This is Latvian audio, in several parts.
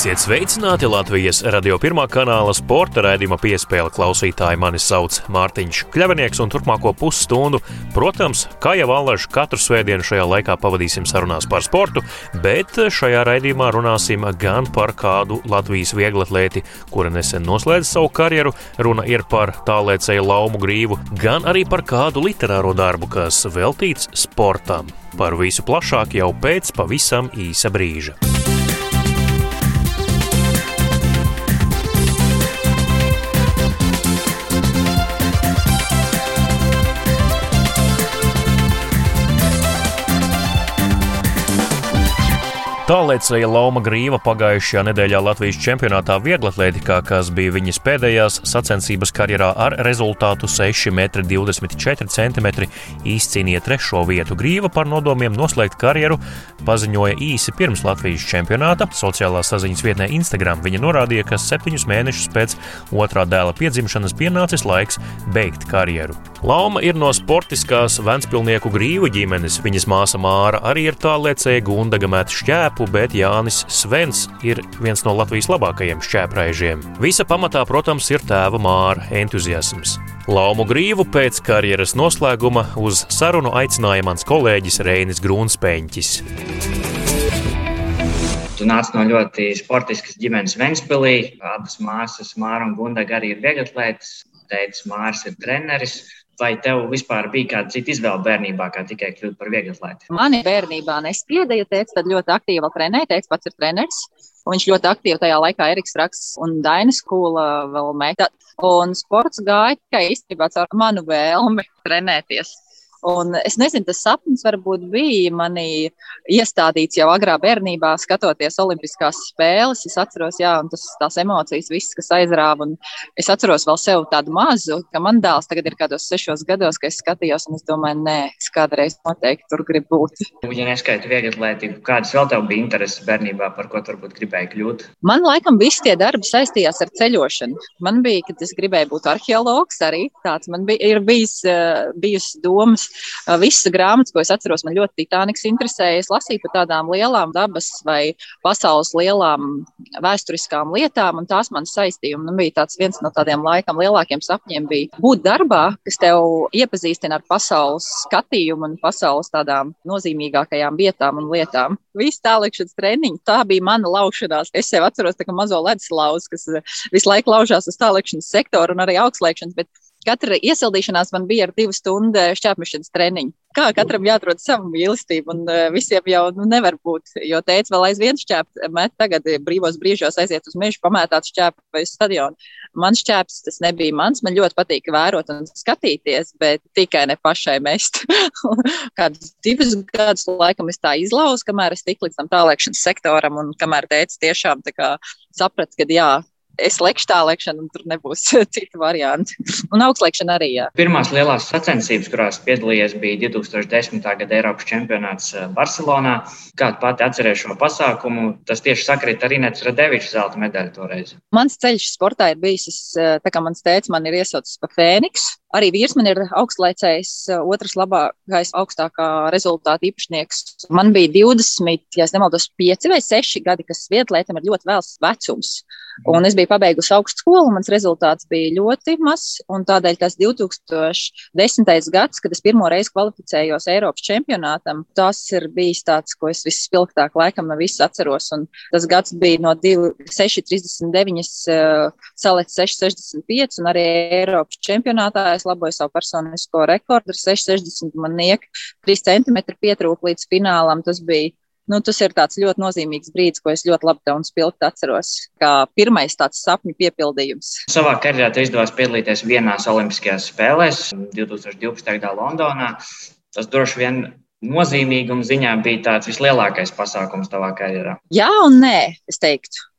Esiet sveicināti Latvijas radio pirmā kanāla sporta raidījuma piespēle klausītāji. Mani sauc Mārtiņš Kļavinieks, un turpmāko pusstundu, protams, kā jau allaž katru svētdienu šajā laikā pavadīsim sarunās par sportu, bet šajā raidījumā runāsim gan par kādu Latvijas vieglatlēti, kura nesen noslēdz savu karjeru, runa ir par tālēcēju laumu grīvu, gan arī par kādu literāro darbu, kas veltīts sportam. Par visu plašāk jau pēc pavisam īsa brīža. Tālēcēja Lauma Grīva pagājušajā nedēļā Latvijas čempionātā vieglatlētikā, kas bija viņas pēdējās sacensības karjerā ar rezultātu 6,24 m, izcīnīja trešo vietu. Grīva par nodomiem noslēgt karjeru paziņoja īsi pirms Latvijas čempionāta. Sociālā saziņas vietnē Instagram viņa norādīja, ka septiņus mēnešus pēc otrā dēla piedzimšanas pienācis laiks beigt karjeru. Lauma ir no sportiskās Ventspilnieku grīvu ģimenes. Viņas māsa Māra arī ir tālēcēja Gundaga met šķēpu bet Jānis Svens ir viens no Latvijas labākajiem šķēpraižiem. Visa pamatā, protams, ir tēva māra entuziasms. Laumu grīvu pēc karjeras noslēguma uz sarunu aicināja mans kolēģis Reinis Grunspēņķis. Tu nāc no ļoti sportiskas ģimenes Ventspīlī. Abas māsas, Māra un Gundaga, arī ir vieglatlētas. Teicis, Mārs ir treneris. Vai tev vispār bija kāda cita izvēle bērnībā, kā tikai kļūt par vieglatlēti? Mani bērnībā nespieda, ja teica, tad ļoti aktīvi trenēja, teica, pats ir treneris. Un viņš ļoti aktīvi tajā laikā Eriks Raksts un Dainis Kūla vēl meta. Un sports gāja tikai īstenībā caur manu vēlmi trenēties. Un es nezinu, tas sapnis varbūt bija manī iestādīts jau agrā bērnībā, skatoties Olimpiskās spēles. Es atceros, jā, tas, tās emocijas, visas, kas aizrāva. Un es atceros vēl sev tādu mazu, ka man dēls tagad ir kādos sešos gados, ka es skatījos, un es domāju, nē, es kādreiz noteikti tur gribu būt. Ja neskaita vieglatlētību, kādas vēl tev bija intereses bērnībā, par ko tu varbūt gribēji kļūt? Man laikam visi tie darbi saistījās ar ceļošanu. Man bija, kad es gribēju būt arheologs arī tāds. Man bija, ir bijis, bijusi domas Visas grāmatas, ko es atceros, man ļoti Titaniks interesēja. Es lasīju par tādām lielām dabas vai pasaules lielām vēsturiskām lietām, un tās man saistīja. Man bija tāds viens no tādiem laikam lielākiem sapņiem bija būt darbā, kas tev iepazīstina ar pasaules skatījumu un pasaules tādām nozīmīgākajām vietām un lietām. Viss tālākšanas treniņš, tā bija mana laušanās. Es sev atceros tā kā mazo ledus lauzu, kas visu laiku laužās uz tālākšanas sektoru un arī augstslēgšanas, bet Katra iesildīšanās man bija ar divu stundu šķērsmešanas treniņu. Kā katram jāatrod savu mīlestību, un uh, visiem jau nu, nevar būt. Jo teica, vēl aizvien šķērs, met tagad brīvos brīžos aiziet uz mežu, pamētāt šķēru vai stadionu. Man šķērs tas nebija mans. Man ļoti patīk vērot un skatīties, bet tikai ne pašai mest. Kādus divus gadus laikam es tā izlauzu, kamēr es tiku līdz tam tālēkšanas sektoram, un kamēr teica tiešām sapratu, ka jā, es lekšu tā lekšanu, un tur nebūs citu variantu. Un augstlēkšana arī. Jā. Pirmās lielās sacensības, kurās piedalījies, bija 2010. gada Eiropas čempionāts eh, Barcelonā. Kādu pati atcerēšu šo pasākumu, tas tieši sakrīt ar Inetu Radeviču zelta medaļu toreiz. Mans ceļš sportā ir bijis, es, eh, tā kā mans tēvs man ir iesaucis pa Fēniksu. Arī vīrs man ir augstlēcējs, otrs labākais augstākā rezultāta īpašnieks. Man bija 20, ja nemaldos, 5 vai 6 gadi, kas vietlētam ir ļoti vēls vecums. Un es biju pabeigusi augstskolu, mans rezultāts bija ļoti mazs. Tādēļ tas 2010. gads, kad es pirmo reizi kvalificējos Eiropas čempionātam, tas ir bijis tāds, ko es vispilgtāk laikam no visas atceros. Un tas gads bija no 6,39 salīdz 6,65 un arī Eiropas čempionātā es laboju savu personisko rekordu ar 6,60 man niek 3 cm pietrūk līdz finālam. Tas bija nu, tas ir tāds ļoti nozīmīgs brīdis, ko es ļoti labi un spilgti atceros. Kā pirmais tāds sapņu piepildījums. Savā karjerā tev izdevās piedalīties vienās Olimpiskajās spēlēs 2012. gadā Londonā. Tas droši vien nozīmīguma ziņā bija tāds vislielākais pasākums tavā karjerā. Jā, un nē, es teiktu.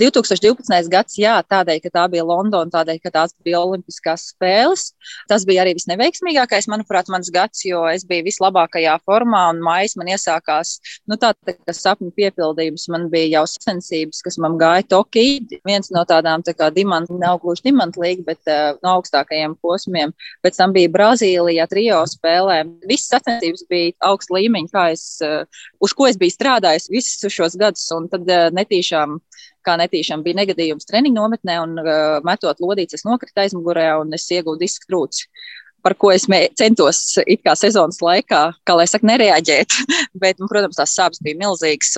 2012. gads, jā, tādēļ, ka tā bija Londona, tādēļ, ka tās bija Olimpiskās spēles. Tas bija arī visneveiksmīgākais, manuprāt, mans gads, jo es biju vislabākajā formā un maijs man iesākās, nu tā, tā sapņu piepildījums. Man bija jau sacensības, kas man gāja Tokijā. Viens no tādām tā kā dimantu, nav gluži dimantu līga, bet uh, no augstākajiem posmiem. Pēc tam bija Brazīlijā, trijo spēlē. Visas sacensības bija augsta līmeņa, kā es, uh, uz ko es biju strādājis visus šos gadus. Un tad uh, netīšām kā netīšām bija negadījums treniņu nometnē, un uh, metot lodītes, es nokritu aizmugurē un es iegūstu disku trūci par ko es centos it kā sezonas laikā, kā lai saka, nereaģēt. Bet, nu, protams, tās sāpes bija milzīgas.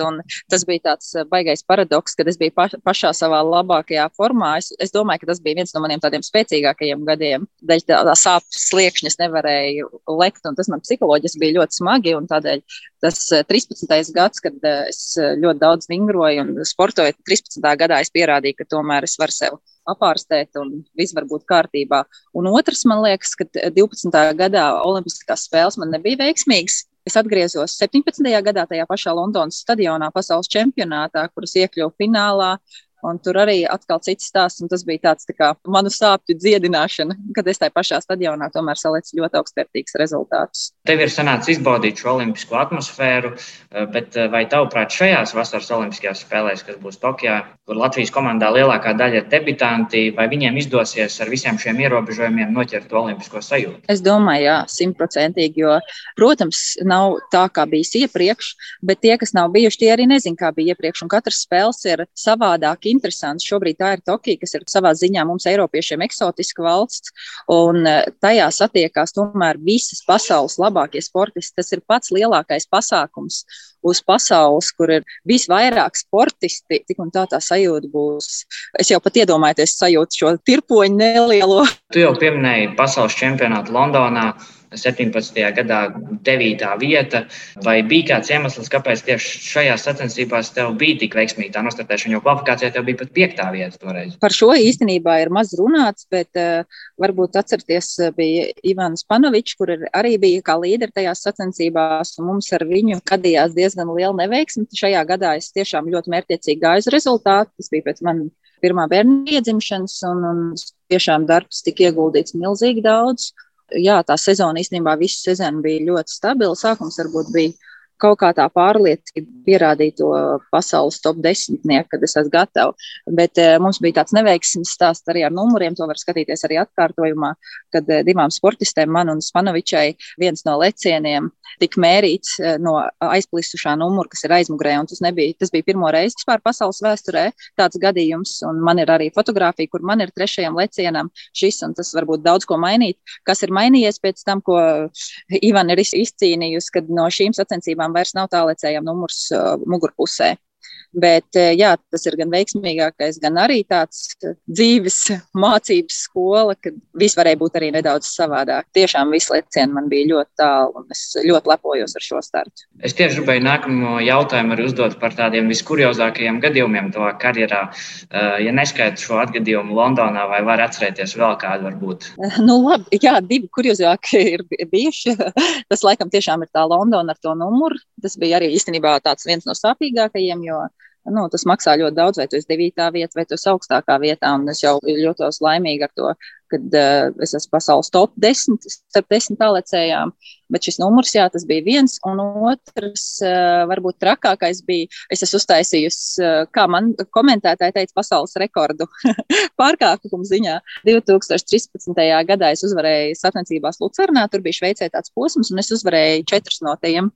Tas bija tāds eh, baisais paradoks, kad es biju pa, pašā savā labākajā formā. Es, es domāju, ka tas bija viens no maniem tādiem spēcīgākajiem gadiem. Dēļ tā, tā sāpes sliekšņas nevarēju lekt, un tas man psiholoģiski bija ļoti smagi. Tādēļ tas 13. Eh, gads, kad eh, es ļoti daudz vingroju un sportoju, 13. gadā es pierādīju, ka tomēr es varu sevi apārstēt un viss var būt kārtībā. Un otrs, man liekas, ka 12. gadā Olimpiskās spēles man nebija veiksmīgas. Es atgriezos 17. gadā tajā pašā Londonas stadionā, pasaules čempionātā, kuras iekļuvu finālā. Un tur arī atkal cits stāsts, un tas bija tāds tā kā manu sāpju dziedināšana, kad es tajā pašā stadionā tomēr salicu ļoti augstvērtīgus rezultātus. Tev ir sanācis izbaudīt šo olimpisko atmosfēru, eh, bet eh, vai tavuprāt šajās vasaras olimpiskajās spēlēs, kas būs Tokijā, kur Latvijas komandā lielākā daļa ir debitanti, vai viņiem izdosies ar visiem šiem ierobežojumiem noķert olimpisko sajūtu? Es domāju, jā, simtprocentīgi, jo, protams, nav tā, kā bijis iepriekš, bet tie, kas nav bijuši, tie arī nezin, kā bija iepriekš, un katrs spēles ir savādāk interesants. Šobrīd tā ir Tokija, kas ir savā ziņā mums, Eiropiešiem, eksotiska valsts, un e, tajā satiekās tomēr visas pasaules labākie sportisti. Tas ir pats lielākais pasākums uz pasaules, kur ir visvairāk sportisti, tik un tā tā sajūta būs. Es jau pat iedomājos, sajūtu šo tirpoņu nelielo. Tu jau pieminēji pasaules čempionātu Londonā. 17. gadā 9. vieta. Vai bija kāds iemesls, kāpēc tieši šajās sacensībās tev bija tik veiksmīga tā nostartēšana, jo kvalifikācijā tev bija pat 5. vieta toreiz? Par šo īstenībā ir maz runāts, bet uh, varbūt atcerieties, bija Ivans Panovičs, kur arī bija kā līderi tajās sacensībās, un mums ar viņu gadījās diezgan liela neveiksme. Šajā gadā es tiešām ļoti mērķiecīgi gāju uz rezultātu. Tas bija pēc manas pirmā bērna iedzimšanas, un, un tiešām darbs tika ieguldīts milzīgi daudz jā, tā sezona īstenībā visu sezonu bija ļoti stabila. Sākums varbūt bija kaut kā tā pārliecība pierādīt to pasaules top desmitnieku, kad es esmu gatavs. Bet e, mums bija tāds neveiksmes stāsts arī ar numuriem. To var skatīties arī atkārtojumā, kad e, divām sportistēm, man un Spanovičai, viens no lecieniem tika mērīts e, no aizplisušā numura, kas ir aizmugurē. Tas, nebija, tas bija pirmo reizi vispār pasaules vēsturē tāds gadījums. Un man ir arī fotografija, kur man ir trešajam lecienam šis, un tas varbūt daudz ko mainīt. Kas ir mainījies pēc tam, ko Ivan ir izcīnījusi, kad no šīm sacensībām vairs nav tālēcējām numurs uh, mugurpusē. Bet eh, jā, tas ir gan veiksmīgākais, gan arī tāds eh, dzīves mācības skola, kad viss varēja būt arī nedaudz savādāk. Tiešām viss lecieni man bija ļoti tālu, un es ļoti lepojos ar šo startu. Es tieši gribēju nākamo jautājumu uzdot par tādiem viskuriozākajiem gadījumiem tavā karjerā. Eh, ja neskaitu šo atgadījumu Londonā, vai var atcerēties vēl kādu varbūt? Nu, labi, jā, divi kuriozāki ir bijuši. Tas laikam tiešām ir tā Londona ar to numuru. Tas bija arī īstenībā tāds viens no sāpīgākajiem, jo nu, tas maksā ļoti daudz, vai tu esi 9. vietā, vai tu esi augstākā vietā. Un es jau jūtos laimīgi ar to, kad uh, es esmu pasaules top 10 starp 10 tālēcējām. Bet šis numurs, jā, tas bija viens. Un otrs, uh, varbūt trakākais bija, es esmu uztaisījusi, uh, kā man komentētāji teica, pasaules rekordu pārkāpumu ziņā. 2013. gadā es uzvarēju sacensībās Lucernā, tur bija Šveicē tāds posms, un es uzvarēju četrus no tiem.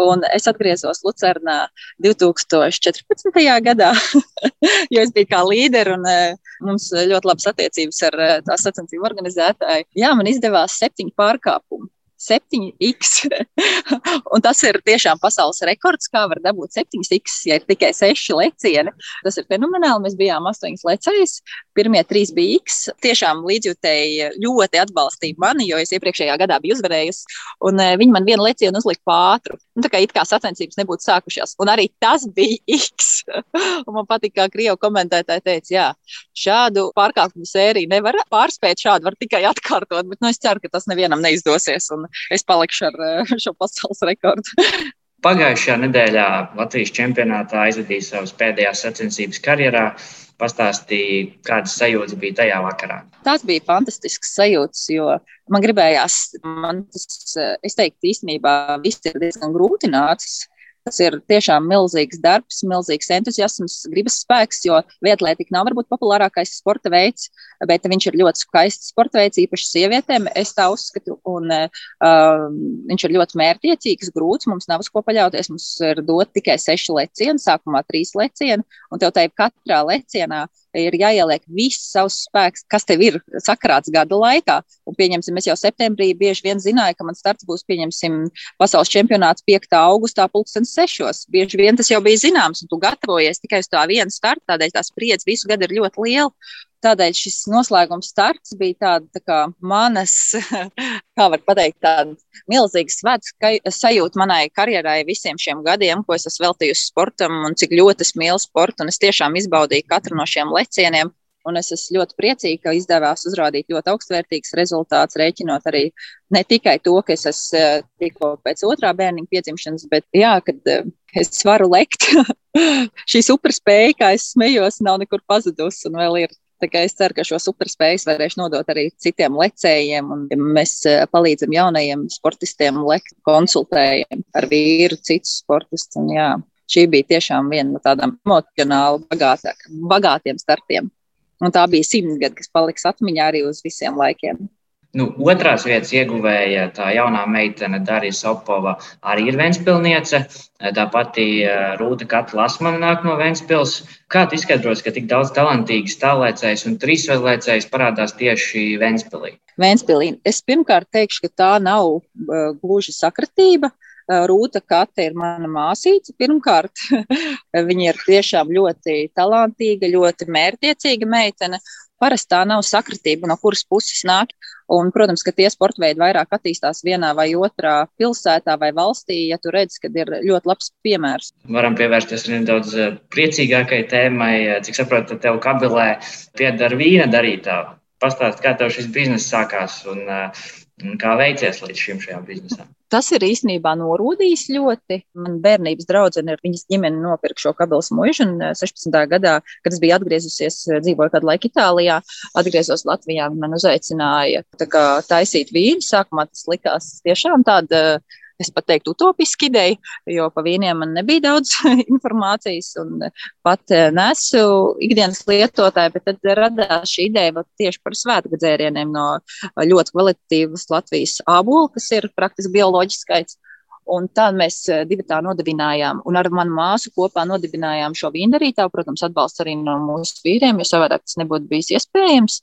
Un es atgriezos Lucernā 2014. gadā, jo es biju kā līderi un mums ļoti labas attiecības ar sacensību organizētāju. Jā, man izdevās septiņu pārkāpumu. 7x. un tas ir tiešām pasaules rekords, kā var dabūt 7x, ja ir tikai 6 lecieni. Tas ir fenomenāli. Mēs bijām 8 lecējs. Pirmie trīs bija X. Tiešām līdzjutēji ļoti atbalstīja mani, jo es iepriekšējā gadā biju uzvarējusi. Un uh, viņi man vienu lecienu uzlika pātru. Nu, tā kā it kā sacensības nebūtu sākušās. Un arī tas bija X. un man patīk, kā Krievu komentētāji teica, jā, šādu pārkāpumu sēriju nevar pārspēt, šādu var tikai atkārtot. Bet nu, es ceru, ka tas nevienam neizdosies. Un es palikšu ar eh, šo pasaules rekordu. Pagājušajā nedēļā Latvijas čempionātā aizvadīja savas pēdējās sacensības karjerā. Pastāstīja, kādas sajūtas bija tajā vakarā. Tas bija fantastisks sajūtas, jo man gribējās, man tas, es teiktu, īstenībā viss ir diezgan grūti nācis Tas ir tiešām milzīgs darbs, milzīgs entuziasms, gribas spēks, jo vietlētika nav varbūt populārākais sporta veids, bet viņš ir ļoti skaists sporta veids, īpaši sievietēm. Es tā uzskatu, un uh, viņš ir ļoti mērķiecīgs, grūts. Mums nav uz ko paļauties. Mums ir dot tikai seši lecieni, sākumā trīs lecieni, un tev tajā katrā lecienā ir jāieliek viss savs spēks, kas tev ir sakrāts gada laikā. Un, pieņemsim, es jau septembrī bieži vien zināju, ka man starts būs, pieņemsim, pasaules čempionāts 5. augustā, pulkstenis 6. Bieži vien tas jau bija zināms, un tu gatavojies tikai uz tā vienu startu, tādēļ tās spriedzes visu gadu ir ļoti liela. Tādēļ šis noslēguma starts bija tāda tā kā manas, kā var teikt, tāda milzīga svētku sajūta manai karjerai visiem šiem gadiem, ko es esmu veltījusi sportam un cik ļoti es mīlu sportu. Un es tiešām izbaudīju katru no šiem lecieniem. Un es esmu ļoti priecīga, ka izdevās uzrādīt ļoti augstvērtīgus rezultātus, rēķinot arī ne tikai to, ka es esmu eh, tikko pēc otrā bērniņa piedzimšanas, bet jā, kad eh, es varu lekt. Šī superspēja, kā es smējos, nav nekur pazudusi un vēl ir Es ceru, ka šo superspējas varēšu nodot arī citiem lecējiem, un mēs eh, palīdzam jaunajiem sportistiem, lekt, konsultējam ar vīru, citus sportistus. Jā, šī bija tiešām viena no tādām emocionāli bagātiem startiem. Un tā bija simtgade, kas paliks atmiņā arī uz visiem laikiem. Nu, otrās vietas ieguvēja tā jaunā meitene Darija Sopova, arī ir Vēnspilniece. Tāpat Rūta Katra Lasmana nāk no Vēnspils. Kā tu izskaidros, ka tik daudz talantīgas tālēcējas un trīsveidlēcējas parādās tieši Vēnspilī? Vēnspilī. Es pirmkārt teikšu, ka tā nav uh, gluži sakratība. Rūta Kate ir mana māsīca. Pirmkārt, viņa ir tiešām ļoti talantīga, ļoti mērķiecīga meitene. Parasti tā nav sakritība, no kuras puses nāk. Un, protams, ka tie sporta veidi vairāk attīstās vienā vai otrā pilsētā vai valstī, ja tu redz, ka ir ļoti labs piemērs. Varam pievērsties nedaudz eh, priecīgākai tēmai. Eh, cik saprotu, tev kabilē pieder vīna darītājā. Pastāst, kā tev šis bizness sākās un, eh, un kā veicies līdz šim šajā biznesam. Tas ir īstenībā norūdījis ļoti. Man bērnības draudzene ar viņas ģimeni nopirka šo kabelas muižu, un 16. Eh, gadā, kad es biju atgriezusies, eh, dzīvoju kādu laiku Itālijā, atgriezos Latvijā, man uzaicināja kā, taisīt vīnu. Sākumā tas likās tiešām tāda es pat teiktu, utopiski ideja, jo par vīniem man nebija daudz informācijas, un pat eh, nesu ikdienas lietotāju, bet tad radās šī ideja tieši par svētku dzērieniem no ļoti kvalitatīvas Latvijas ābola, kas ir praktiski bioloģiskais. Un tā mēs eh, divi tā nodibinājām, un ar manu māsu kopā nodibinājām šo vīndarītāju. Protams, atbalsts arī no mūsu vīriem, jo savādāk tas nebūtu bijis iespējams.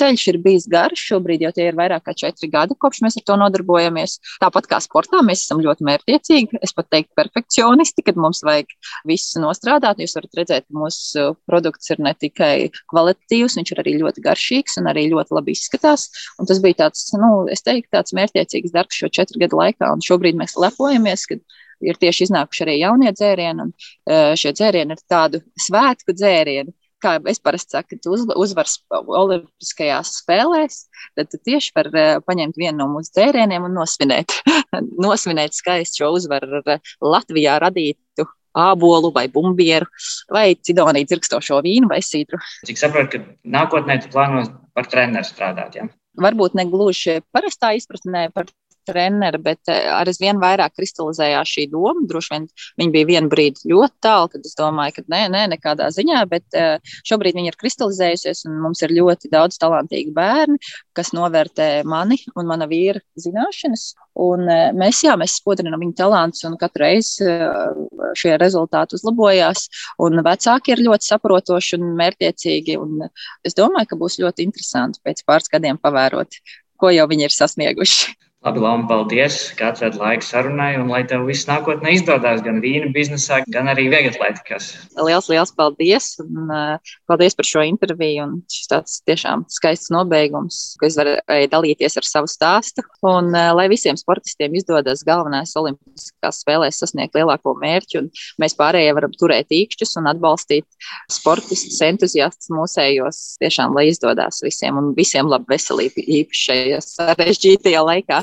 Ceļš ir bijis garš, šobrīd jau tie ir vairāk kā četri gadi, kopš mēs ar to nodarbojamies. Tāpat kā sportā, mēs esam ļoti mērķiecīgi, es pat teiktu, perfekcionisti, kad mums vajag visu nostrādāt. Jūs varat redzēt, ka mūsu produkts ir ne tikai kvalitatīvs, viņš ir arī ļoti garšīgs un arī ļoti labi izskatās. Un tas bija tāds, nu, es teiktu, tāds mērķiecīgs darbs šo četru gadu laikā, un šobrīd mēs lepojam lepojamies, ka ir tieši iznākuši arī jaunie dzērieni, un e, šie dzērieni ir tādu svētku dzērieni. Kā es parasti saku, kad uz, uzvaras Olimpiskajās spēlēs, tad tieši var e, paņemt vienu no mūsu dzērieniem un nosvinēt, nosvinēt skaistu šo uzvaru ar Latvijā radītu ābolu vai bumbieru vai cidoniju dzirkstošo vīnu vai sīdru. Cik saprotu, ka nākotnē tu plāno par treneru strādāt, ja? Varbūt ne gluži parastā izpratnē par treneri, bet eh, ar vien vairāk kristalizējās šī doma. Droši vien viņa bija vienu brīdi ļoti tālu, kad es domāju, ka nē, nē, nekādā ziņā, bet eh, šobrīd viņa ir kristalizējusies un mums ir ļoti daudz talantīgu bērnu, kas novērtē mani un mana vīra zināšanas. Un eh, mēs, jā, mēs spodrinām viņu talantus un katru reizi šie rezultāti uzlabojās. Un vecāki ir ļoti saprotoši un mērķiecīgi. Un es domāju, ka būs ļoti interesanti pēc pāris gadiem pavērot, ko jau viņi ir sasnieguši. Labi, Lama, paldies, ka atradi laiku sarunai, un lai tev viss nākotnē izdodas gan vīna biznesā, gan arī vieglatlētikas. Liels, liels paldies! Un, uh, paldies par šo interviju. Šis tāds tiešām skaists nobeigums, ka es varēju dalīties ar savu stāstu. Un uh, lai visiem sportistiem izdodas galvenais olimpiskās spēlēs sasniegt lielāko mērķi, un mēs pārējie varam turēt īkšķus un atbalstīt sportistus, entuziastus mūsējos. Tiešām, lai izdodas visiem un visiem labu veselību īpaši šajā sarežģītajā laikā.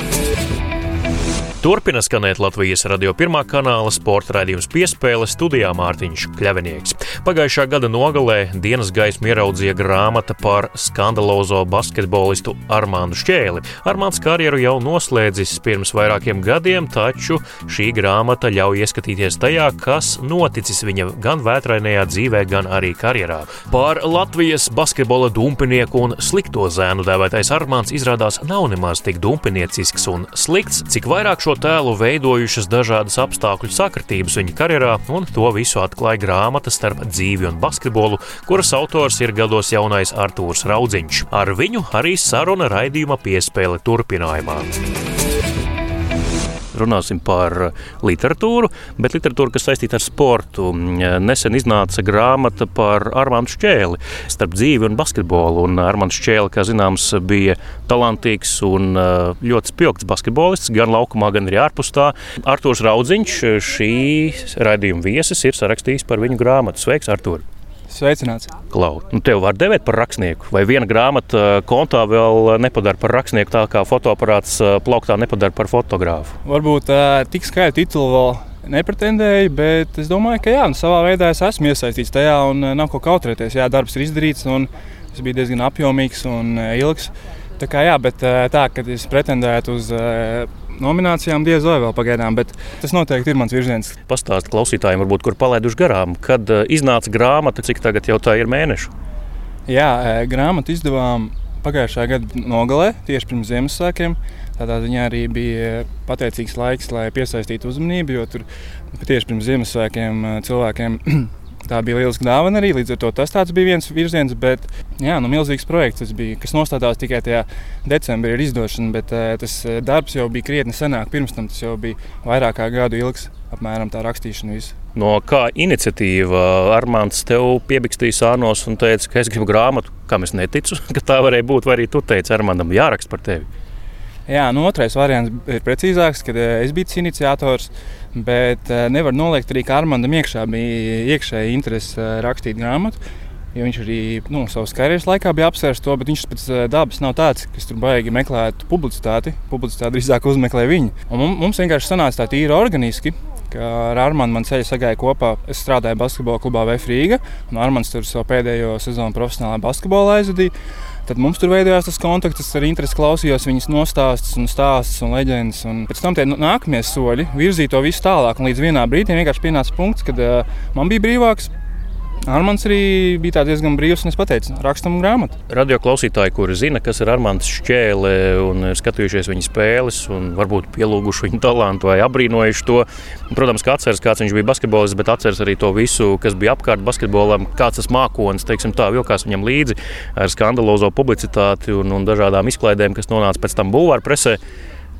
Turpina skanēt Latvijas radio pirmā kanāla sporta raidījums piespēle studijā Mārtiņš Kļavinieks. Pagājušā gada nogalē dienas gaismu ieraudzīja grāmata par skandalozo basketbolistu Armānu Šķēli. Armāns karjeru jau noslēdzis pirms vairākiem gadiem, taču šī grāmata ļauj ieskatīties tajā, kas noticis viņa gan vētrainajā dzīvē, gan arī karjerā. Par Latvijas basketbola dumpinieku un slikto zēnu dēvētais Armāns izrādās nav nemaz tik dumpiniecisks un slikts, cik vairāk šo šo tēlu veidojušas dažādas apstākļu sakritības viņa karjerā, un to visu atklāja grāmata starp dzīvi un basketbolu, kuras autors ir gados jaunais Artūrs Raudziņš. Ar viņu arī saruna raidījuma piespēle turpinājumā runāsim par literatūru, bet literatūru, kas saistīta ar sportu. Nesen iznāca grāmata par Armānu Šķēli starp dzīvi un basketbolu. Un Armāns Šķēli, kā zināms, bija talantīgs un uh, ļoti spilgts basketbolists gan laukumā, gan arī ārpus tā. Artūrs Raudziņš, šī raidījuma viesis, ir sarakstījis par viņu grāmatu. Sveiks, Artūr! Sveicināts. Klau, nu tev var devēt par rakstnieku, vai viena grāmata uh, kontā vēl nepadara par rakstnieku, tā kā fotoaparāts uh, plauktā nepadara par fotogrāfu? Varbūt uh, tik skaļu titulu vēl nepretendēju, bet es domāju, ka jā, nu, savā veidā es esmu iesaistīts tajā un nav ko kautrēties. Jā, darbs ir izdarīts un tas bija diezgan apjomīgs un ilgs. Tā kā jā, bet tā, ka es pretendētu uz nominācijām diez vai vēl pagaidām, bet tas noteikti ir mans virziens. Pastāstiet klausītājiem, varbūt, kur palaiduši garām, kad eh, iznāca grāmata, cik tagad jau tā ir mēnešu. Jā, eh, grāmatu izdevām pagājušā gada nogalē, tieši pirms Ziemassvētkiem. Tādā ziņā arī bija pateicīgs laiks, lai piesaistītu uzmanību, jo tur tieši pirms Ziemassvētkiem eh, cilvēkiem Tā bija lieliska dāvana arī. Līdz ar to tas bija viens virziens, bet jā, nu, milzīgs projekts tas bija, kas nostājās tikai tajā decembrī ar izdošanu. Bet tas darbs jau bija krietni senāk. Pirms tam tas jau bija vairāk kā gadu ilgs. Apmēram tā rakstīšana visu. No kā iniciatīva Armāns tev piebikstīja sānos un teica, ka es gribu grāmatu, kam es neticu, ka tā varēja būt. Vai arī tu teici, Armānam, jāraksta par tevi? Jā, nu, otrais variants ir precīzāks, kad eh, es biju iniciators. Bet eh, nevar noliegt arī, ka Armandam iekšā bija iekšēji interese eh, rakstīt grāmatu. Jo viņš arī nu, savas karjeras laikā bija apsvērts to, bet viņš pēc dabas nav tāds, kas tur baigi meklēt publicitāti. Publicitāti drīzāk uzmeklē viņu. Un mums vienkārši sanāca tā tīri organiski. Ar Armānu man ceļā sagāja kopā. Es strādāju basketbola klubā Vēfrīga, un Armāns tur savu pēdējo sezonu profesionālā basketbolā aizvadīja. Tad mums tur veidojās tas kontakts, ar interesi klausījos viņas nostāstus un stāstus un leģendas. Un pēc tam tie nākamie soļi virzīja to visu tālāk. Līdz vienā brīdim vienkārši pienāca punkts, kad uh, man bija brīvāks Armāns arī bija diezgan brīvs, un es pateicu, rakstam grāmatu. Radio klausītāji, kuri zina, kas ir Armāns Šķēle, un ir skatījušies viņa spēles, un varbūt pielūguši viņa talantu vai apbrīnojuši to. Protams, ka atceras, kāds viņš bija basketbolists, bet atceras arī to visu, kas bija apkārt basketbolam, kāds tas mākonis, teiksim tā, vilkās viņam līdzi ar skandalozo publicitāti un, un dažādām izklaidēm, kas nonāca pēc tam bulvāra presē.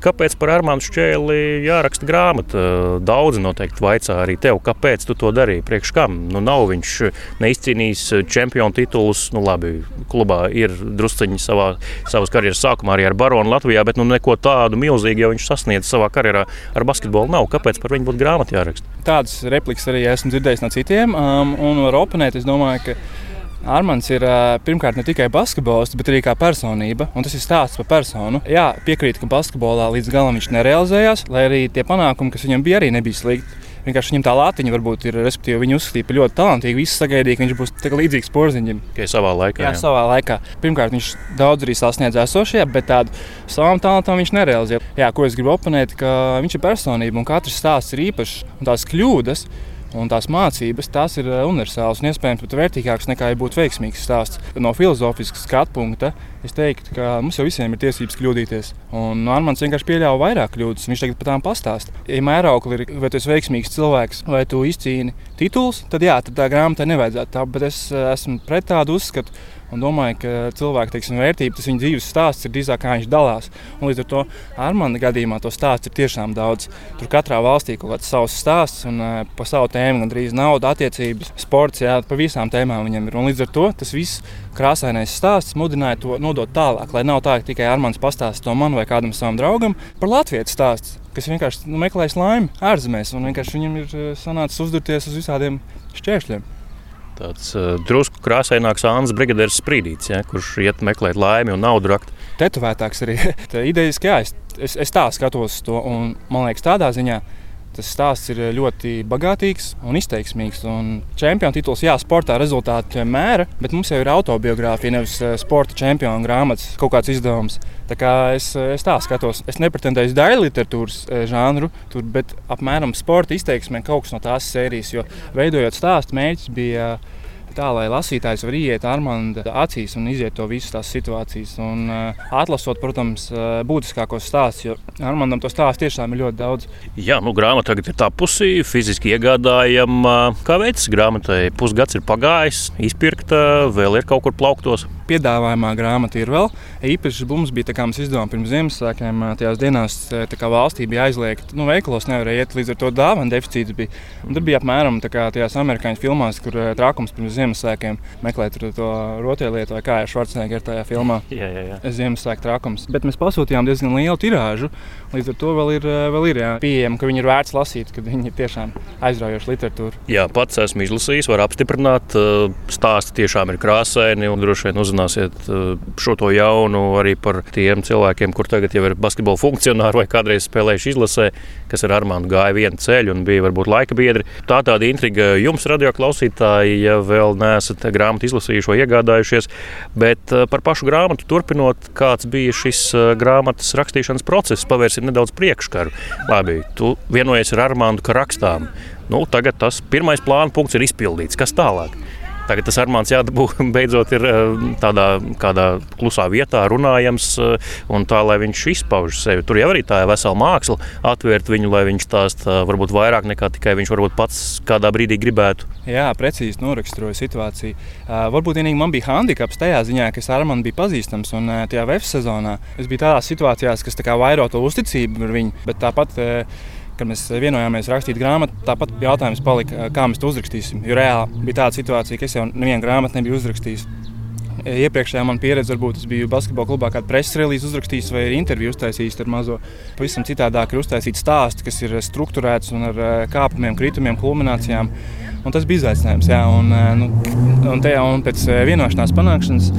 Kāpēc par Armānu Šķēli jāraksta grāmata? Daudzi noteikti vaicā arī tev, kāpēc tu to darīji. Priekš kam? Nu, nav viņš neizcīnījis čempionu titulus. Nu, labi, klubā ir drusciņi savā, savas karjeras sākumā arī ar Baronu Latvijā, bet nu, neko tādu milzīgu jau viņš sasniedz savā karjerā ar basketbolu nav. Kāpēc par viņu būtu grāmata jāraksta? Tādas replikas arī esmu dzirdējis no citiem, um, un var oponēt. Es domāju, ka Armāns ir pirmkārt ne tikai basketbolists, bet arī kā personība. Un tas ir stāsts par personu. Jā, piekrītu, ka basketbolā līdz galam viņš nerealizējās, lai arī tie panākumi, kas viņam bija, arī nebija slikti. Vienkārši viņam tā lātiņa varbūt ir, respektīvi, viņu uzskatīja par ļoti talantīgu. Visi sagaidīja, ka viņš būs līdzīgs porziņam. Tikai savā laikā. Jā, jā, savā laikā. Pirmkārt, viņš daudz arī sasniedz esošajā, bet tādu savam talantam viņš nerealizēja. Jā, ko es gribu oponēt, ka viņš ir personība un katrs stāsts ir īpašs un tās kļūdas Un tās mācības, tās ir eh, universālas un iespējams pat vērtīgākas nekā ja būtu veiksmīgs stāsts. No filozofiskas skatu punkta es teiktu, ka mums jau visiem ir tiesības kļūdīties. Un Armāns vienkārši pieļāva vairāk kļūdas. Viņš tagad par tām pastāsta. Ja mēraukli ir, vai tu esi veiksmīgs cilvēks, vai tu izcīni titulus, tad jā, tad tā grāmatā nevajadzētu tā. Bet es eh, esmu pret tādu uzskatu. Un domāju, ka cilvēka teiksim, vērtība, tas viņa dzīves stāsts ir drīzāk kā viņš dalās. Un līdz ar to Armāna gadījumā to stāstu ir tiešām daudz. Tur katrā valstī ir kaut kāds savs stāsts un uh, pa savu tēmu, gandrīz nauda, attiecības, sports, jā, pa visām tēmām viņam ir. Un līdz ar to tas viss krāsainais stāsts mudināja to nodot tālāk, lai nav tā, ka tikai Armāns pastāsta to man vai kādam savam draugam par Latvijas stāstu kas vienkārši nu, meklēs laimi ārzemēs, viņam ir sanācis uzdurties uz visādiem šķēršļiem. Tāds uh, drusku krāsaināks Anna Brigadieris Sprīdīts, ja, kurš iet meklēt laimi un naudu rakt. Tetovētāks arī. Idejiski, jā, es, es, es tā skatos to, un man liekas, tādā ziņā tas stāsts ir ļoti bagātīgs un izteiksmīgs. Un čempionu tituls, jā, sportā rezultāti mēra, bet mums jau ir autobiogrāfija, nevis sporta čempionu grāmatas kaut kāds izdevums. Tā kā es, es tā skatos, es nepretendēju uz daļu literatūras žanru, tur, bet apmēram sporta izteiksmē kaut kas no tās sērijas, jo veidojot stāstu, mērķis bija tā, lai lasītājs var ieiet Armānda acīs un iziet to visas tās situācijas. Un, uh, atlasot, protams, uh, būtiskākos stāstus, jo Armāndam to stāstu tiešām ir ļoti daudz. Jā, nu, grāmata tagad ir tapusi, fiziski iegādājama. Kā veids grāmatai? Pusgads ir pagājis, izpirkta, vēl ir kaut kur plauktos. Piedāvājumā grāmata ir vēl. Īpaši mums bija tā, kā mēs izdevām pirms Ziemassvētkiem, tajās dienās kā valstī bija aizliegta. Nu, veikalos nevarēja iet, līdz ar to dāvana deficīts bija. Un tur bija apmēram tā kā tajās amerikāņu filmās, kur trākums pirms Ziemassvētkiem meklēt to rotaļlietu, vai kā ir Schwarzenegger tajā filmā. jā, jā, jā. Ziemassvētku trākums. Bet mēs pasūtījām diezgan lielu tirāžu. Līdz ar to vēl ir, vēl ir pieejama, ka viņi ir vērts lasīt, kad viņi ir tiešām aizraujoši literatūra. Jā, pats esmu izlasījis, var apstiprināt. Stāsti tiešām ir krāsaini un droši vien uzzināsiet šo to jaunu arī par tiem cilvēkiem, kur tagad jau ir basketbola funkcionāri vai kādreiz spēlējuši izlasē, kas ar Armānu gāja vienu ceļu un bija varbūt laika biedri. Tā tāda intriga jums, radio klausītāji, ja vēl neesat grāmatu izlasījuši vai iegādājušies. Bet par pašu grāmatu turpinot, kāds bija šis grāmatas rakstīšanas process, pavērsim nedaudz priekškaru. Labi, tu vienojies ar Armānu, ka rakstām. Nu, tagad tas pirmais plāna punkts ir izpildīts. Kas tālāk? Tagad tas armāns jādabū beidzot ir tādā kādā klusā vietā, runājams, un tā, lai viņš izpauž sevi. Tur jau arī tā ir vesela māksla, atvērt viņu, lai viņš stāsta varbūt vairāk nekā tikai viņš varbūt pats kādā brīdī gribētu. Jā, precīzi noraksturoju situāciju. Varbūt vienīgi man bija handikaps tajā ziņā, ka es ar mani biju pazīstams, un tajā VF sezonā es biju tādās situācijās, kas tā vairo to uzticību ar viņu, bet tāpat. Kad mēs vienojāmies rakstīt grāmatu, tāpat jautājums palika, kā mēs to uzrakstīsim. Jo reāli bija tāda situācija, ka es jau nevienu grāmatu nebiju uzrakstījis. Iepriekšējā man pieredze, varbūt es biju basketbola klubā, kādu preses relīzi uzrakstījis vai interviju uztaisījis ar mazo. Pavisam citādāk ir uztaisīts stāsts, kas ir strukturēts un ar kāpumiem, kritumiem, kulminācijām. Un tas bija izaicinājums. Jā, un, nu, un, tajā, un pēc vienošanās panākšanas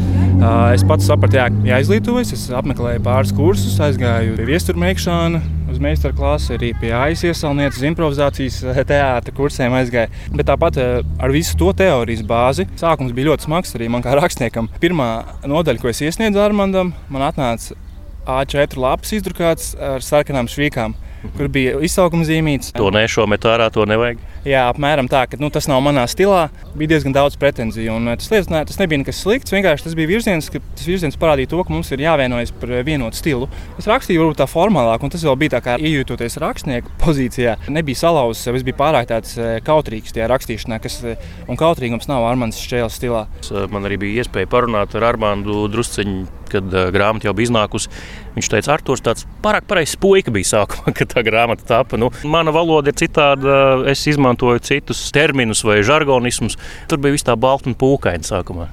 es pats sapratu, jā, jāizglītojas. Es apmeklēju pāris kursus, aizgāju pie viesturmēkšana, uz meistara klasi, arī pie AIS iesaulnieces improvizācijas teātra kursiem aizgāju. Bet tāpat ar visu to teorijas bāzi sākums bija ļoti smags arī man kā rakstniekam. Pirmā nodaļa, ko es iesniedzu Armandam, man atnāca A4 lapas izdrukāts ar sarkanām švīkām kur bija izsaukuma zīmītes. To nešomet ārā, to nevajag. Jā, apmēram tā, ka nu, tas nav manā stilā. Bija diezgan daudz pretenziju. Un, tas, lietas, ne, tas nebija nekas slikts. Vienkārši tas bija virziens, ka tas virziens parādīja to, ka mums ir jāvienojas par vienotu stilu. Es rakstīju varbūt tā formālāk, un tas vēl bija tā kā iejūtoties rakstnieku pozīcijā. Nebija salauzis es biju pārāk tāds kautrīgs tajā rakstīšanā, kas un kautrīgums nav Armāns Šķēles stilā. Man arī bija iespēja parunāt ar Armāndu drusciņu, kad uh, grāmata jau bija iznākusi. Viņš teica, Arthurs, tāds pārāk pareizs puika bija sākumā, kad tā grāmata tapa. Nu, mana valoda ir citāda, es izmantoju citus terminus vai žargonismus. Tur bija viss tā balta un pūkaina sākumā.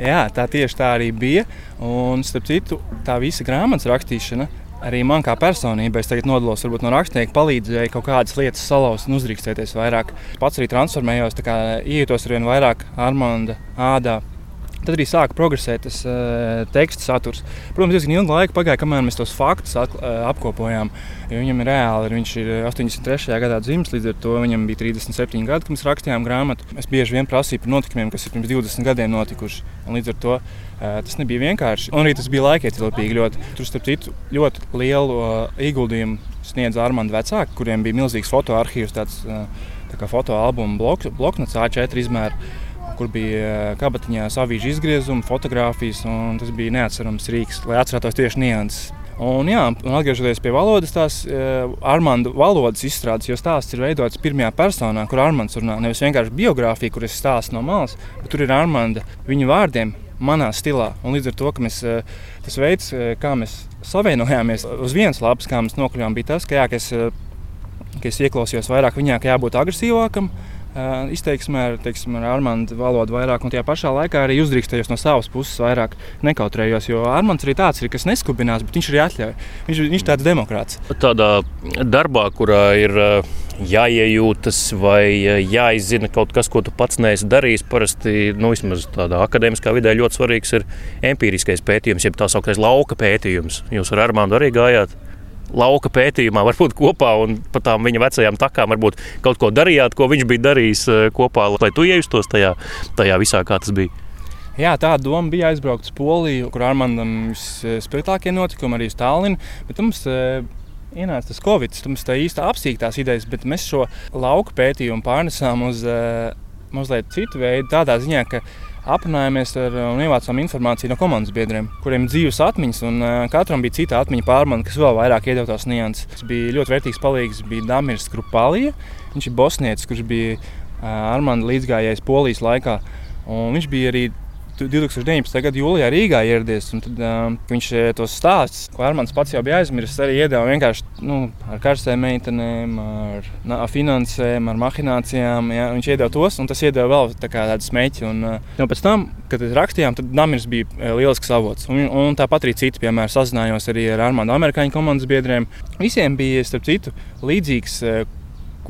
Jā, tā tieši tā arī bija. Un, starp citu, tā visa grāmatas rakstīšana arī man kā personībai, es tagad nodalos varbūt, no rakstnieka, palīdzēja kaut kādas lietas salauzt un uzrīkstēties vairāk. Pats arī transformējos, ietos ar vien vairāk Armānda ādā. Tad arī sāka progresēt tas uh, teksta saturs. Protams, diezgan ilgu laiku pagāja, kamēr mēs tos faktus at, uh, apkopojām. Viņam ir reāli, viņš ir 83. gadā dzimis, līdz ar to viņam bija 37 gadi, kad mēs rakstījām grāmatu. Es bieži vien prasīju par notikumiem, kas ir pirms 20 gadiem notikuši. Un līdz ar to uh, tas nebija vienkārši. Un arī tas bija laikietilpīgi. Ļoti. Tur, starp citu, ļoti lielu uh, ieguldījumu sniedz Armāns vecāki, kuriem bija milzīgs fotoarchīvs, tāds tā kā fotoalbuma blok, bloknots A4 izmēra kur bija kabatiņā savīžu izgriezumi, fotografijas. Tas bija neatcerams rīks, lai atcerētos tieši nianses. Un, jā, un atgriežoties pie valodas, tās uh, Armāņa valodas izstrādes, jo stāsts ir veidots pirmajā personā, kur Armāns runā. Nevis vienkārši biogrāfija, kur es stāstu no malas, bet tur ir Armāņa viņa vārdiem. manā stilā. Un līdz ar to, mēs, tas veids, kā mēs savienojāmies uz vienas lapas, kā mēs nokļuvām, bija tas, ka, jā, ka, es, ka es ieklausījos vairāk viņā, ka jābūt agresīvākam izteiksmē, ar, teiksim, ar Armānu valodu vairāk, un tajā pašā laikā arī uzdrīkstējos no savas puses vairāk nekautrējos. Jo Armāns arī tāds ir, kas neskubinās, bet viņš arī atļauj. Viņš, viņš ir tāds demokrāts. Tādā darbā, kurā ir jāiejūtas vai jāizzina kaut kas, ko tu pats neesi darījis, parasti nu, vismaz tādā akadēmiskā vidē ļoti svarīgs ir empiriskais pētījums, jeb tā sauktais lauka pētījums. Jūs ar Armānu arī gājāt? Lauka pētījumā, varbūt kopā un pa tām viņa vecajām takām, varbūt kaut ko darījāt, ko viņš bija darījis eh, kopā, lai tu iejustos tajā, tajā visā, kā tas bija. Jā, tā doma bija aizbraukt uz Poliju, kur Armandam visspilgtākie notikumi, arī uz Tallinu. Bet mums e, ienāca tas Covid, mums tā īsti apsīktās idejas, bet mēs šo lauka pētījumu pārnesām uz e, mazliet citu veidu, tādā ziņā, ka aprunājāmies ar un ievācām informāciju no komandas biedriem, kuriem ir dzīves atmiņas, un uh, katram bija cita atmiņa pārmaiņa, kas vēl vairāk iedeva tās nianses. Tas bija ļoti vērtīgs palīgs, bija Damirs Krupalija. Viņš ir bosnietis, kurš bija uh, Armāna līdzgājējs Polijas laikā. Un viņš bija arī 2019. gada jūlijā Rīgā ieradies. Tad, uh, viņš tos stāstus, ko Armāns pats jau bija aizmirsis, arī iedeva vienkārši nu, ar karstēm meitenēm, ar, ar finansēm, ar mahinācijām. Ja, viņš iedeva tos, un tas iedeva vēl tā tādu smēķi. Un, uh, pēc tam, kad rakstījām, tad Damirs bija lielisks avots. Un, un tāpat arī citi, piemēram, sazinājos arī ar Armānu amerikāņu komandas biedriem. Visiem bija, starp citu, līdzīgs. Uh,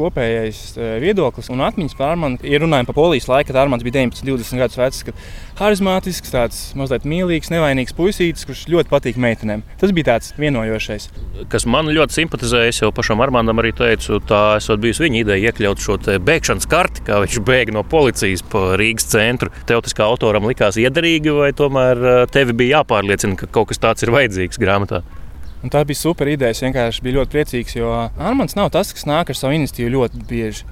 kopējais eh, viedoklis un atmiņas par Armānu. Ja runājam par polijas laiku, kad Armāns bija 19, 20 gadus vecs, kad harizmātisks, tāds mazliet mīlīgs, nevainīgs puisītis, kurš ļoti patīk meitenēm. Tas bija tāds vienojošais. Kas man ļoti simpatizēja, es jau pašam Armānam arī teicu, tā esot bijusi viņa ideja iekļaut šo bēgšanas karti, kā viņš bēg no policijas pa Rīgas centru. Tev tas kā autoram likās iederīgi, vai tomēr eh, tevi bija jāpārliecina, ka kaut kas tāds ir vajadzīgs grāmatā? Un tā bija super ideja. Es vienkārši biju ļoti priecīgs, jo Armāns nav tas, kas nāk ar savu iniciatīvu ļoti bieži.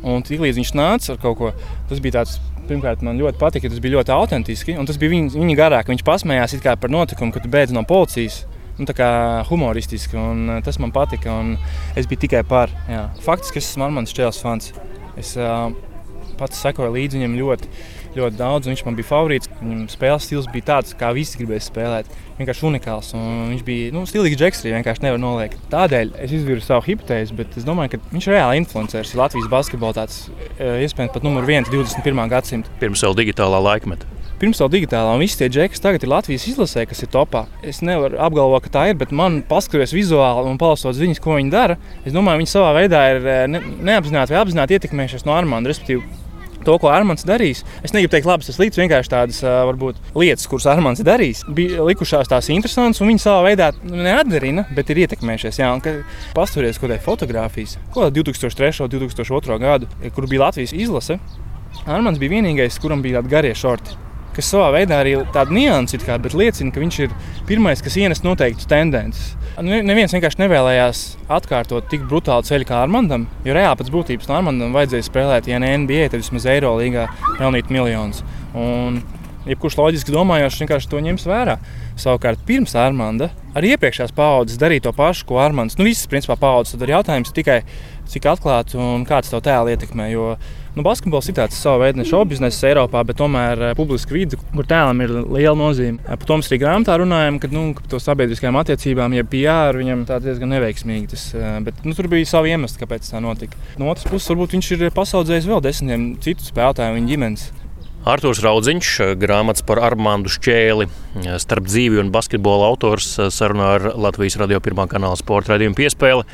Un tiklīdz viņš nāca ar kaut ko, tas bija tāds. Pirmkārt, man ļoti patika, ka tas bija ļoti autentiski. Un tas bija viņa, viņa garā, ka viņš pasmējās par notikumu, kad beidz no policijas. Nu, tā kā humoristiski, un uh, tas man patika. Es biju tikai par. Jā. Faktiski es esmu Armāns Čēlis fans. Es uh, pats sekoju līdzi viņam ļoti ļoti daudz. Viņš man bija favorīts. Viņam spēles stils bija tāds, kā visi gribēja spēlēt. Vienkārši unikāls. Un viņš bija nu, stilīgs džeks, arī vienkārši nevar noliekt. Tādēļ es izvirzu savu hipotēzi, bet es domāju, ka viņš ir reāli influenceris. Latvijas basketbolā tāds e, iespējams pat numur viens 21. gadsimta. Pirms vēl digitālā laikmeta pirms tam digitālā, un visi tie džeki tagad ir Latvijas izlasē, kas ir topā. Es nevaru apgalvot, ka tā ir, bet man paskatoties vizuāli un palasot ziņas, ko viņi dara, es domāju, viņi savā veidā ir e, ne, neapzināti vai apzināti ietekmējušies no Armāna. Respektīvi, to, ko Armāns darīs. Es negribu teikt, labi, tas līdz vienkārši tādas varbūt, lietas, kuras Armāns ir darījis, bija likušās tās interesantas, un viņi savā veidā neatdarina, bet ir ietekmējušies. Jā, Pastāvēs kaut kādā fotografijas, ko 2003. un 2002. gadu, kur bija Latvijas izlase. Armāns bija vienīgais, kuram bija tādi garie šorti kas savā veidā arī tāda nianses, bet liecina, ka viņš ir pirmais, kas ienes noteiktas tendences. Neviens vienkārši nevēlējās atkārtot tik brutālu ceļu kā Armandam, jo reāli pēc būtības no Armandam vajadzēja spēlēt, ja ne NBA, tad vismaz Eirolīgā pelnīt miljonus. Un, jebkurš loģiski domājošs vienkārši to ņems vērā. Savukārt, pirms Armanda arī iepriekšējās paudzes darīja to pašu, ko Armands. Nu, visas, principā, paudzes. Tad ir jautājums tikai, cik atklāti un kāds to tēlu ietekmē. Jo Nu, basketbols ir tāds savs veids, ne šovu biznesa Eiropā, bet tomēr uh, publiska vide, kur tēlam ir liela nozīme. Uh, par to mēs arī grāmatā runājam, ka nu, to sabiedriskajām attiecībām, ja PR viņam tā diezgan neveiksmīgi. Tas, uh, bet, nu, tur bija savi iemesli, kāpēc tā notika. No otras puses, varbūt viņš ir pasaudzējis vēl desmitiem citu spēlētāju viņa ģimenes. Arthurs Raudziņš, grāmatas par Armānu Šķēli, starp dzīvi un basketbola autors, sarunā ar Latvijas radio pirmā kanāla sporta raidījumu piespēli.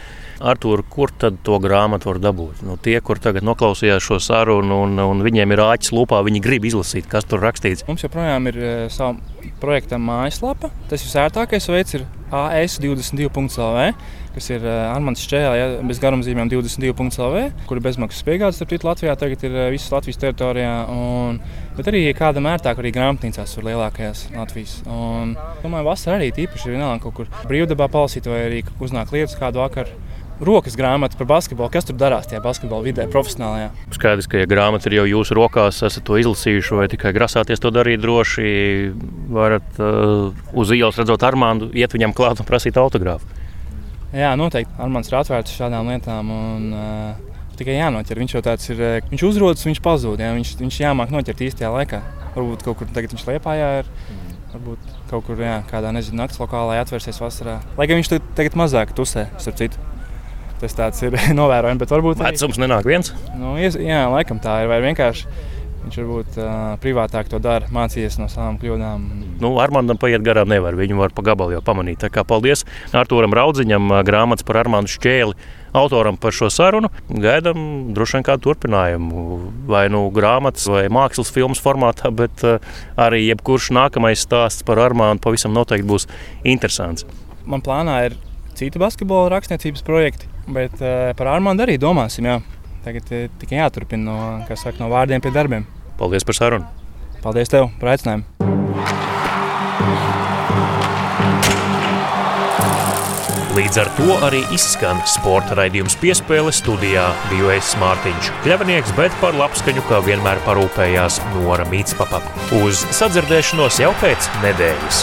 Artur, kur tad to grāmatu var dabūt? Nu, tie, kur tagad noklausījās šo sarunu, un, un viņiem ir āķis lūpā, viņi grib izlasīt, kas tur rakstīts. Mums joprojām ir uh, sava projekta mājaslapa. Tas visērtākais veids ir AS22.CLV, kas ir uh, Armāns Čēlā, ja, bez garumzīmēm 22.CLV, kur ir bezmaksas piegādes citu Latvijā, tagad ir uh, visas Latvijas teritorijā. Un, bet arī kādam ērtāk arī grāmatnīcās ir lielākajās Latvijas. Un, domāju, vasarā arī tīpaši ir vienalga kaut kur brīvdabā palasīt vai arī uznāk lietas kādu vakaru rokas grāmata par basketbolu. Kas tur darās tajā basketbola vidē, profesionālajā? Skaidrs, ka, ja grāmata ir jau jūsu rokās, esat to izlasījuši vai tikai grasāties to darīt droši, varat uh, uz ielas redzot Armānu, iet viņam klāt un prasīt autogrāfu. Jā, noteikti. Armāns ir atvērts šādām lietām. Un, uh, tikai jānoķer. Viņš jau tāds ir, uh, viņš uzrodas, viņš pazūd. Jā, viņš, viņš jāmāk noķert īstajā laikā. Varbūt kaut kur tagad viņš liepājā ir. Varbūt kaut kur jā, kādā nezinu, naktas lokālā atvērsies vasarā. Lai gan viņš tagad mazāk tusē, starp citu. Tas tāds ir novērojams, bet varbūt. Vecums nenāk viens? Nu, jā, laikam tā ir. Vai vienkārši Viņš varbūt uh, privātāk to dara, mācījies no savām kļūdām. Nu, Armānam paiet garām nevar. Viņu var pa gabalu jau pamanīt. Tā kā paldies Arturam Raudziņam, grāmatas par Armānu Šķēli. Autoram par šo sarunu gaidām droši vien kādu turpinājumu. Vai nu grāmatas, vai mākslas filmas formātā, bet uh, arī jebkurš nākamais stāsts par Armānu pavisam noteikti būs interesants. Man plānā ir citi basketbola rakstniecības projekti, bet uh, par Armānu arī domāsim. Jā. Tagad tikai jāturpina no, saka, no vārdiem pie darbiem. Paldies par sarunu. Paldies tev par aicinājumu. Līdz ar to arī izskan sporta raidījums piespēle studijā biju es Mārtiņš Kļavnieks, bet par labskaņu kā vienmēr parūpējās Nora Mītspapa. Uz sadzirdēšanos jau pēc nedēļas!